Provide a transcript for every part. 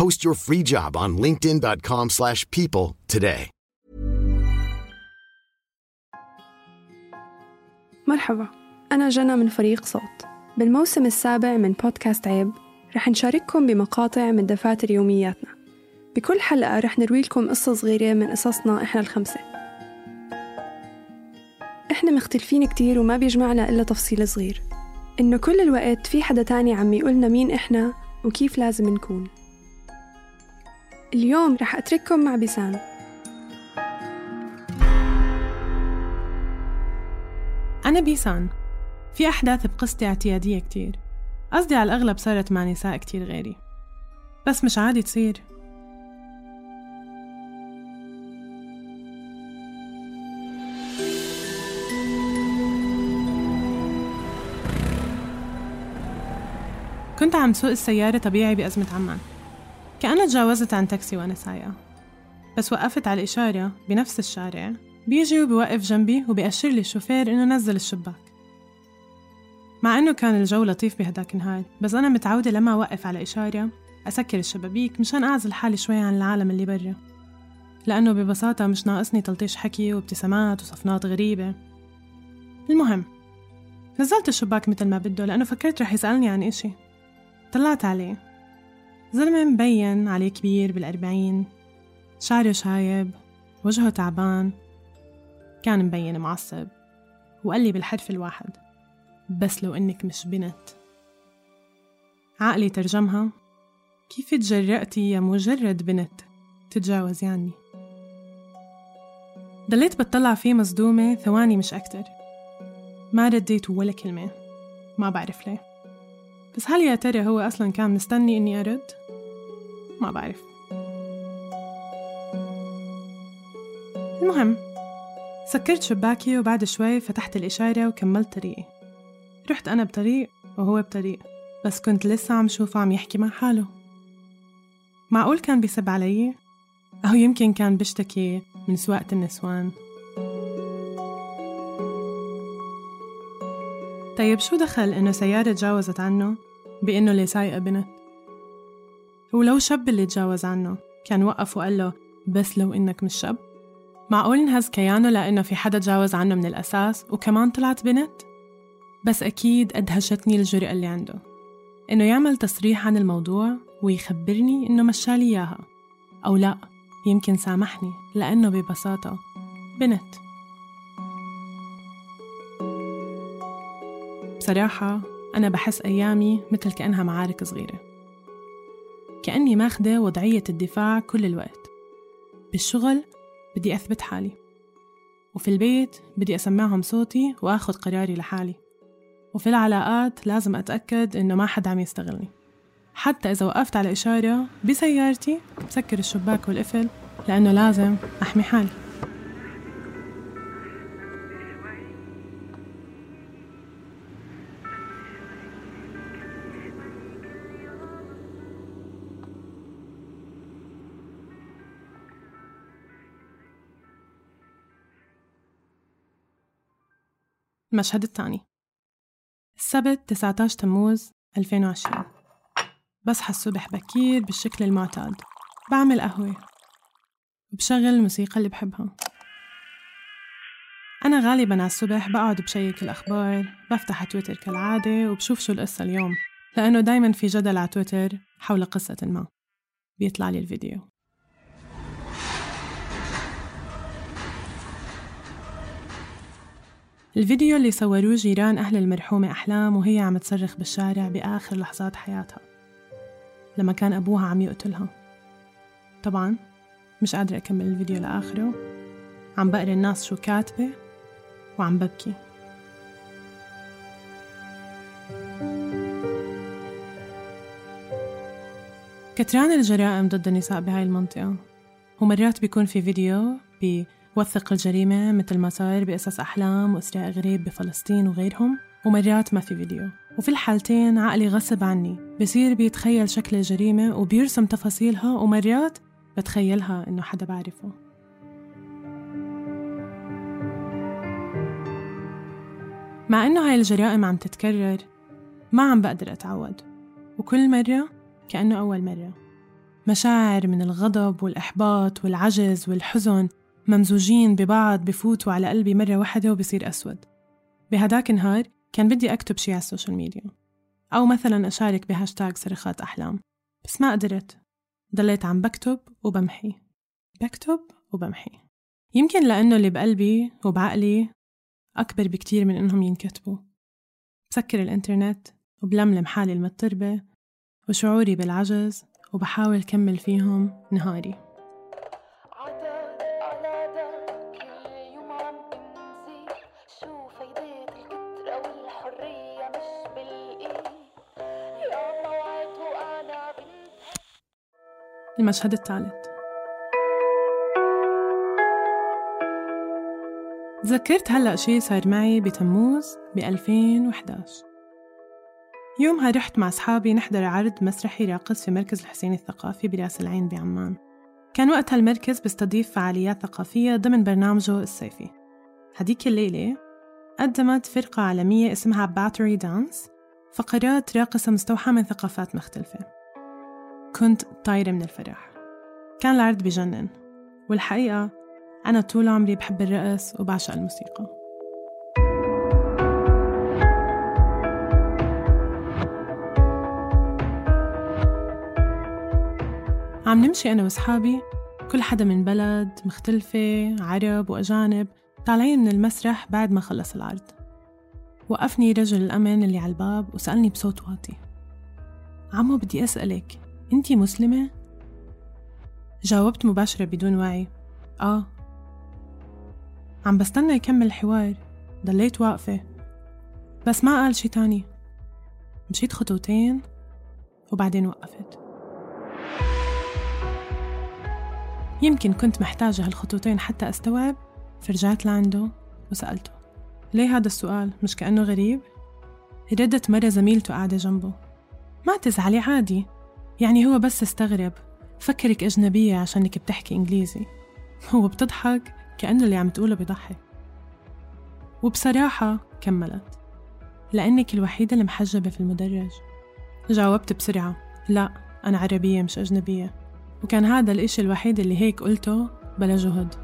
Post your free job on linkedin.com/people slash people today. مرحبا أنا جنى من فريق صوت. بالموسم السابع من بودكاست عيب رح نشارككم بمقاطع من دفاتر يومياتنا. بكل حلقة رح نروي لكم قصة صغيرة من قصصنا إحنا الخمسة. إحنا مختلفين كتير وما بيجمعنا إلا تفصيل صغير. إنه كل الوقت في حدا تاني عم يقولنا مين إحنا وكيف لازم نكون. اليوم رح أترككم مع بيسان. أنا بيسان. في أحداث بقصتي اعتيادية كتير. قصدي على الأغلب صارت مع نساء كتير غيري. بس مش عادي تصير. كنت عم سوق السيارة طبيعي بأزمة عمان. كأنها تجاوزت عن تاكسي وأنا سايقة بس وقفت على الإشارة بنفس الشارع. بيجي وبيوقف جنبي وبيأشر لي الشوفير إنه نزل الشباك. مع إنه كان الجو لطيف بهداك النهار بس أنا متعودة لما أوقف على إشارة أسكر الشبابيك مشان أعزل حالي شوي عن العالم اللي برا. لأنه ببساطة مش ناقصني تلطيش حكي وابتسامات وصفنات غريبة. المهم نزلت الشباك مثل ما بده لأنه فكرت رح يسألني عن إشي. طلعت عليه. زلمة مبين عليه كبير بالأربعين شعره شايب وجهه تعبان. كان مبين معصب وقال لي بالحرف الواحد بس لو إنك مش بنت. عقلي ترجمها كيف تجرأتي يا مجرد بنت تتجاوزي عني ضليت بتطلع فيه مصدومة ثواني مش أكتر. ما رديت ولا كلمة ما بعرف ليه. بس هل يا ترى هو أصلا كان مستني إني أرد؟ ما بعرف. المهم سكرت شباكي وبعد شوي فتحت الإشارة وكملت طريقي. رحت أنا بطريق وهو بطريق بس كنت لسه عم شوفه عم يحكي مع حاله. معقول كان بيسب علي؟ أو يمكن كان بيشتكي من سواقة النسوان. طيب شو دخل إنه سيارة تجاوزت عنه؟ بإنه اللي سايقة بنت؟ ولو شاب اللي تجاوز عنه كان وقف وقال له بس لو إنك مش شاب؟ معقول انهز كيانه لأنه في حدا تجاوز عنه من الأساس وكمان طلعت بنت؟ بس أكيد أدهشتني الجرأة اللي عنده إنه يعمل تصريح عن الموضوع ويخبرني إنه مشالي إياها أو لأ يمكن سامحني لأنه ببساطة بنت بصراحة أنا بحس أيامي مثل كأنها معارك صغيرة كأني ماخدة وضعية الدفاع كل الوقت. بالشغل بدي أثبت حالي وفي البيت بدي أسمعهم صوتي وأخذ قراري لحالي. وفي العلاقات لازم أتأكد إنه ما حد عم يستغلني. حتى إذا وقفت على إشارة بسيارتي بسكر الشباك والقفل لأنه لازم أحمي حالي. المشهد الثاني. السبت 19 تموز 2020 بصحى الصبح بكير بالشكل المعتاد. بعمل قهوة. وبشغل الموسيقى اللي بحبها. أنا غالبا على الصبح بقعد بشيك الأخبار بفتح تويتر كالعادة وبشوف شو القصة اليوم. لأنه دايما في جدل على تويتر حول قصة ما. بيطلع لي الفيديو. الفيديو اللي صوروه جيران أهل المرحومة أحلام وهي عم تصرخ بالشارع بآخر لحظات حياتها لما كان أبوها عم يقتلها. طبعا مش قادرة أكمل الفيديو لآخره. عم بقرأ الناس شو كاتبة وعم ببكي. كتران الجرائم ضد النساء بهاي المنطقة ومرات بيكون في فيديو بيوثق الجريمة مثل ما صار بقصص أحلام وإسراء غريب بفلسطين وغيرهم ومرات ما في فيديو. وفي الحالتين عقلي غصب عني. بصير بيتخيل شكل الجريمة وبيرسم تفاصيلها ومرات بتخيلها إنه حدا بعرفه. مع إنه هاي الجرائم عم تتكرر ما عم بقدر أتعود. وكل مرة كأنه أول مرة. مشاعر من الغضب والإحباط والعجز والحزن ممزوجين ببعض بفوتوا على قلبي مرة واحدة وبصير أسود. بهداك النهار كان بدي أكتب شي على ال social media. أو مثلا أشارك بهاشتاج صرخات أحلام. بس ما قدرت. ضليت عم بكتب وبمحي. بكتب وبمحي. يمكن لأنه اللي بقلبي وبعقلي أكبر بكتير من إنهم ينكتبوا. بسكر الإنترنت وبلملم حالي المضطربة وشعوري بالعجز وبحاول كمل فيهم نهاري. المشهد الثالث. تذكرت هلأ شي صار معي بتموز ب 2011 يومها رحت مع أصحابي نحضر عرض مسرحي راقص في مركز الحسين الثقافي برأس العين بعمان. كان وقتها المركز بيستضيف فعاليات ثقافية ضمن برنامجه الصيفي هديك الليلة قدمت فرقة عالمية اسمها باتري دانس فقرات راقصة مستوحاة من ثقافات مختلفة. كنت طايرة من الفرح. كان العرض بجنن والحقيقة أنا طول عمري بحب الرقص وبعشق الموسيقى. عم نمشي أنا وأصحابي كل حدا من بلد مختلفة عرب وأجانب طالعين من المسرح بعد ما خلص العرض. وقفني رجل الأمن اللي على الباب وسألني بصوت واطي. عمو بدي أسألك أنتي مسلمة؟ جاوبت مباشرة بدون وعي. آه. عم بستنى يكمل الحوار. ضليت واقفة. بس ما قال شي تاني. مشيت خطوتين وبعدين وقفت. يمكن كنت محتاجة هالخطوتين حتى أستوعب. فرجعت لعنده وسألته. ليه هذا السؤال؟ مش كأنه غريب؟ ردت مرة زميلته قاعدة جنبه. ما تزعلي عادي. يعني هو بس استغرب. فكرك أجنبية عشانك بتحكي إنجليزي. هو بتضحك كأنه اللي عم تقوله بضحك وبصراحة كملت. لأنك الوحيدة المحجبة في المدرج. جاوبت بسرعة. لا أنا عربية مش أجنبية. وكان هذا الإشي الوحيد اللي هيك قلته بلا جهد.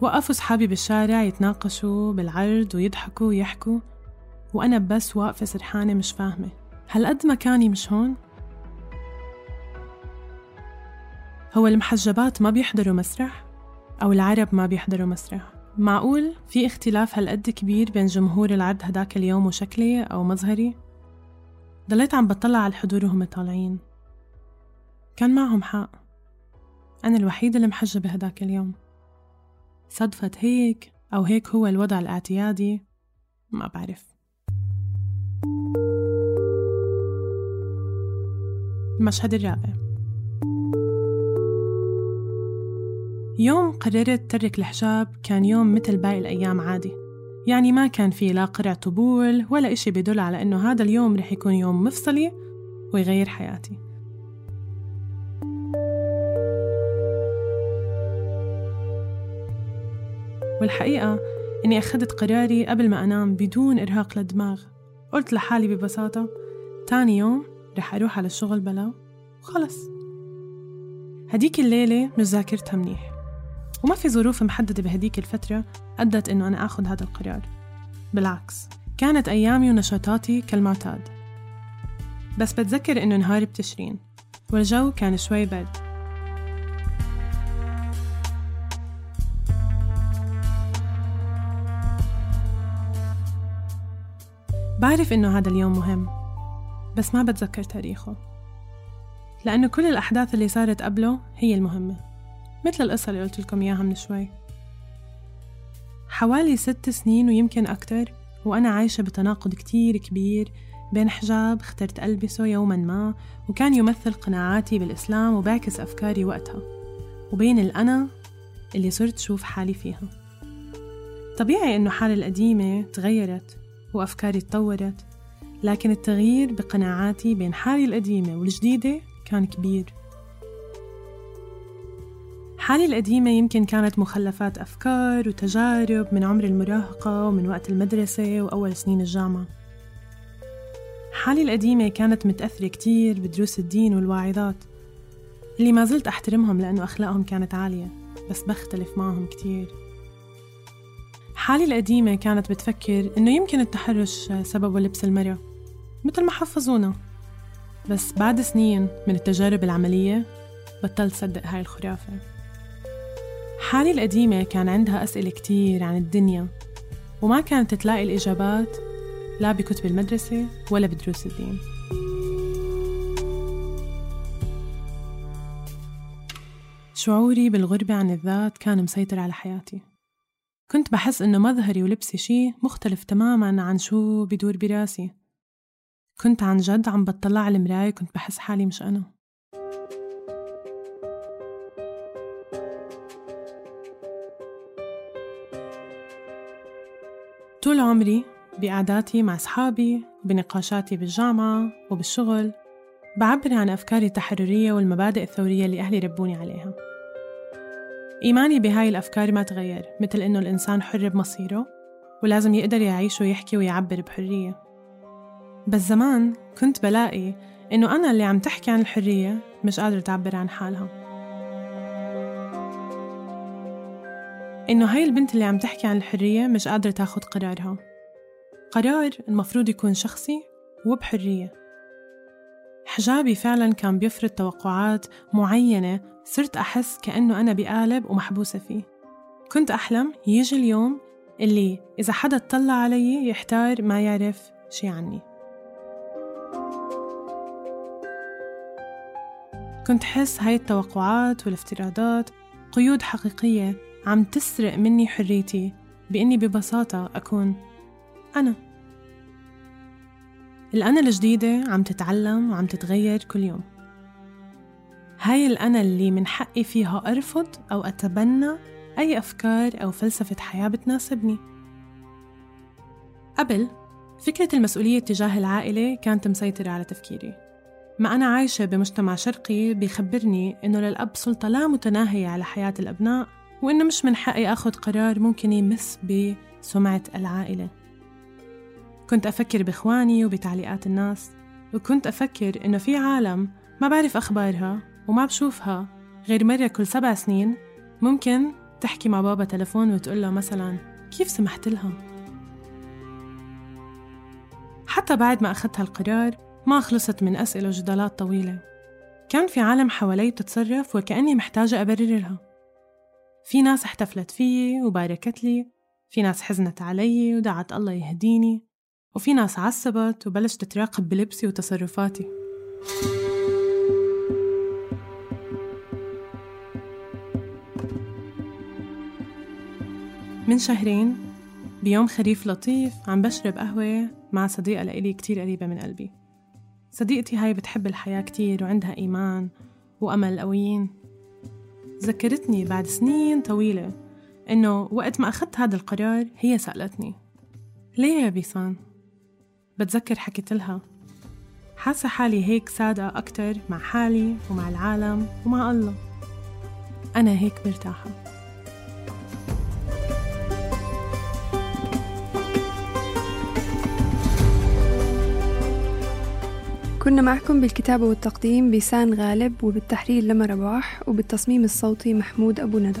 وقفوا صحابي بالشارع يتناقشوا بالعرض ويضحكوا ويحكوا. وأنا بس واقفة سرحانة مش فاهمة هالقد مكاني مش هون؟ هو المحجبات ما بيحضروا مسرح؟ أو العرب ما بيحضروا مسرح؟ معقول في اختلاف هالقد كبير بين جمهور العرض هداك اليوم وشكلي أو مظهري؟ ضليت عم بطلع على الحضور وهم طالعين كان معهم حق أنا الوحيدة المحجبة هداك اليوم صدفت هيك أو هيك هو الوضع الاعتيادي ما بعرف المشهد الرابع يوم قررت ترك الحجاب كان يوم مثل باقي الأيام عادي. يعني ما كان في لا قرع طبول ولا إشي بدل على إنه هذا اليوم رح يكون يوم مفصلي ويغير حياتي. والحقيقة إني أخذت قراري قبل ما أنام بدون إرهاق للدماغ. قلت لحالي ببساطة تاني يوم رح أروح على الشغل بلا؟ وخلص هديك الليلة مش ذاكرتها منيح. وما في ظروف محددة بهديك الفترة أدت إنه أنا آخذ هذا القرار. بالعكس كانت أيامي ونشاطاتي كالمعتاد. بس بتذكر إنه نهار بتشرين والجو كان شوي برد بعرف إنه هذا اليوم مهم. بس ما بتذكر تاريخه. لأنه كل الأحداث اللي صارت قبله هي المهمة مثل القصة اللي قلت لكم إياها من شوي. حوالي ست سنين ويمكن أكتر وأنا عايشة بتناقض كتير كبير بين حجاب اخترت ألبسه يوما ما وكان يمثل قناعاتي بالإسلام وبعكس أفكاري وقتها وبين الأنا اللي صرت شوف حالي فيها. طبيعي إنه حالي القديمة تغيرت وأفكاري تطورت لكن التغيير بقناعاتي بين حالي القديمة والجديدة كان كبير. حالي القديمة يمكن كانت مخلفات أفكار وتجارب من عمر المراهقة ومن وقت المدرسة وأول سنين الجامعة. حالي القديمة كانت متأثرة كتير بدروس الدين والواعظات اللي ما زلت أحترمهم لأنه أخلاقهم كانت عالية بس بختلف معهم كتير. حالي القديمة كانت بتفكر إنه يمكن التحرش سببه لبس المرأة. مثل ما حفظونا. بس بعد سنين من التجارب العملية بطلت صدق هاي الخرافة. حالي القديمة كان عندها أسئلة كتير عن الدنيا وما كانت تلاقي الإجابات لا بكتب المدرسة ولا بدروس الدين. شعوري بالغربة عن الذات كان مسيطر على حياتي. كنت بحس إنه مظهري ولبسي شي مختلف تماما عن شو بدور براسي. كنت عن جد عم بطلع على المراية كنت بحس حالي مش أنا. طول عمري بقعداتي مع أصحابي وبنقاشاتي بالجامعة وبالشغل بعبر عن أفكاري التحررية والمبادئ الثورية اللي أهلي ربوني عليها. إيماني بهاي الأفكار ما تغير مثل إنه الإنسان حر بمصيره ولازم يقدر يعيش ويحكي ويعبر بحرية. بس زمان كنت بلاقي إنه أنا اللي عم تحكي عن الحرية مش قادرة تعبر عن حالها. إنه هاي البنت اللي عم تحكي عن الحرية مش قادرة تاخد قرارها. قرار المفروض يكون شخصي وبحرية. حجابي فعلا كان بيفرض توقعات معينة صرت أحس كأنه أنا بقالب ومحبوسة فيه. كنت أحلم يجي اليوم اللي إذا حدا اطلع علي يحتار ما يعرف شي عني. كنت حس هاي التوقعات والافتراضات قيود حقيقية عم تسرق مني حريتي بإني ببساطة أكون أنا. الأنا الجديدة عم تتعلم وعم تتغير كل يوم. هاي الأنا اللي من حقي فيها أرفض أو أتبنى أي أفكار أو فلسفة حياة بتناسبني. قبل فكرة المسؤولية تجاه العائلة كانت مسيطرة على تفكيري. ما أنا عايشة بمجتمع شرقي بيخبرني إنه للأب سلطة لا متناهية على حياة الأبناء وإنه مش من حقي أخذ قرار ممكن يمس بسمعة العائلة كنت أفكر بإخواني وبتعليقات الناس وكنت أفكر إنه في عالم ما بعرف أخبارها وما بشوفها غير مرة كل سبع سنين ممكن تحكي مع بابا تلفون وتقول له مثلا كيف سمحت لها؟ حتى بعد ما أخذت هالقرار ما خلصت من أسئلة وجدالات طويلة. كان في عالم حوالي بتتصرف وكأني محتاجة أبرر لها في ناس احتفلت فيي وباركت لي في ناس حزنت علي ودعت الله يهديني وفي ناس عصبت وبلشت تراقب بلبسي وتصرفاتي. من شهرين بيوم خريف لطيف عم بشرب قهوة مع صديقة لإلي كتير قريبة من قلبي. صديقتي هاي بتحب الحياة كتير وعندها إيمان وأمل قويين. ذكرتني بعد سنين طويلة إنه وقت ما أخذت هذا القرار هي سألتني ليه يا بيسان؟ بتذكر حكيت لها حاسة حالي هيك صادقة أكتر مع حالي ومع العالم ومع الله. أنا هيك مرتاحة. كنا معكم بالكتابة والتقديم بيسان غالب وبالتحرير لما رباح وبالتصميم الصوتي محمود أبو ندى.